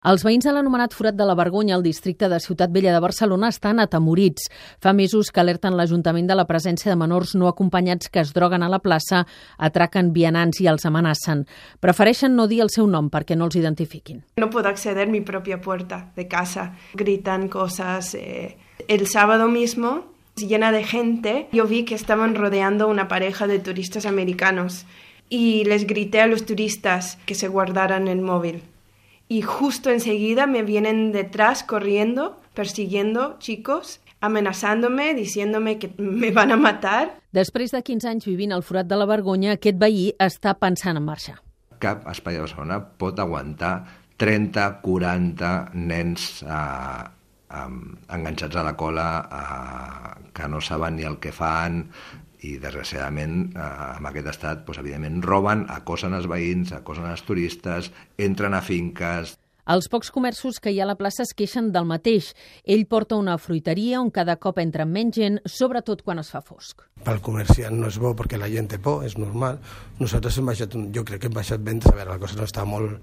Els veïns de l'anomenat Forat de la Vergonya al districte de Ciutat Vella de Barcelona estan atemorits. Fa mesos que alerten l'Ajuntament de la presència de menors no acompanyats que es droguen a la plaça, atraquen vianants i els amenacen. Prefereixen no dir el seu nom perquè no els identifiquin. No puedo acceder a mi propia puerta de casa. Gritan cosas. Eh, el sábado mismo llena de gente, yo vi que estaban rodeando una pareja de turistas americanos y les grité a los turistas que se guardaran el móvil. Y justo enseguida me vienen detrás corriendo, persiguiendo chicos, amenazándome, diciéndome que me van a matar. Després de 15 anys vivint al forat de la vergonya, aquest veí està pensant en marxar. Cap espai de Barcelona pot aguantar 30, 40 nens eh, eh, enganxats a la cola eh, que no saben ni el que fan, i desgraciadament eh, amb aquest estat doncs, evidentment roben, acosen els veïns, acosen els turistes, entren a finques... Els pocs comerços que hi ha a la plaça es queixen del mateix. Ell porta una fruiteria on cada cop entra menys gent, sobretot quan es fa fosc. Pel comerciant no és bo perquè la gent té por, és normal. Nosaltres hem baixat, jo crec que hem baixat ventes, a veure, la cosa no està molt,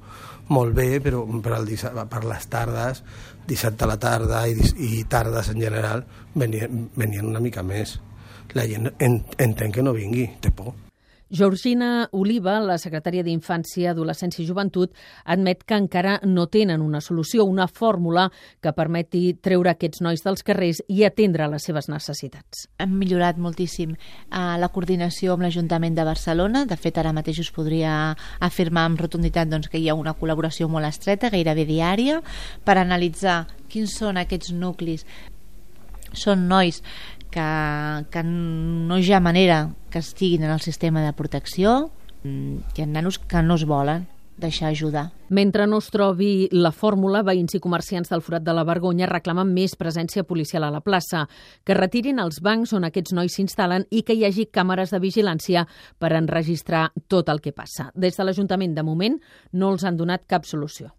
molt bé, però per, el, per les tardes, dissabte a la tarda i, i tardes en general, venien, venien una mica més la gent entén que no vingui, té por. Georgina Oliva, la secretària d'Infància, Adolescència i Joventut, admet que encara no tenen una solució, una fórmula que permeti treure aquests nois dels carrers i atendre les seves necessitats. Hem millorat moltíssim uh, la coordinació amb l'Ajuntament de Barcelona. De fet, ara mateix us podria afirmar amb rotunditat doncs, que hi ha una col·laboració molt estreta, gairebé diària, per analitzar quins són aquests nuclis són nois que, que no hi ha manera que estiguin en el sistema de protecció, mm, hi ha nanos que no es volen deixar ajudar. Mentre no es trobi la fórmula, veïns i comerciants del Forat de la Vergonya reclamen més presència policial a la plaça, que retirin els bancs on aquests nois s'instal·len i que hi hagi càmeres de vigilància per enregistrar tot el que passa. Des de l'Ajuntament, de moment, no els han donat cap solució.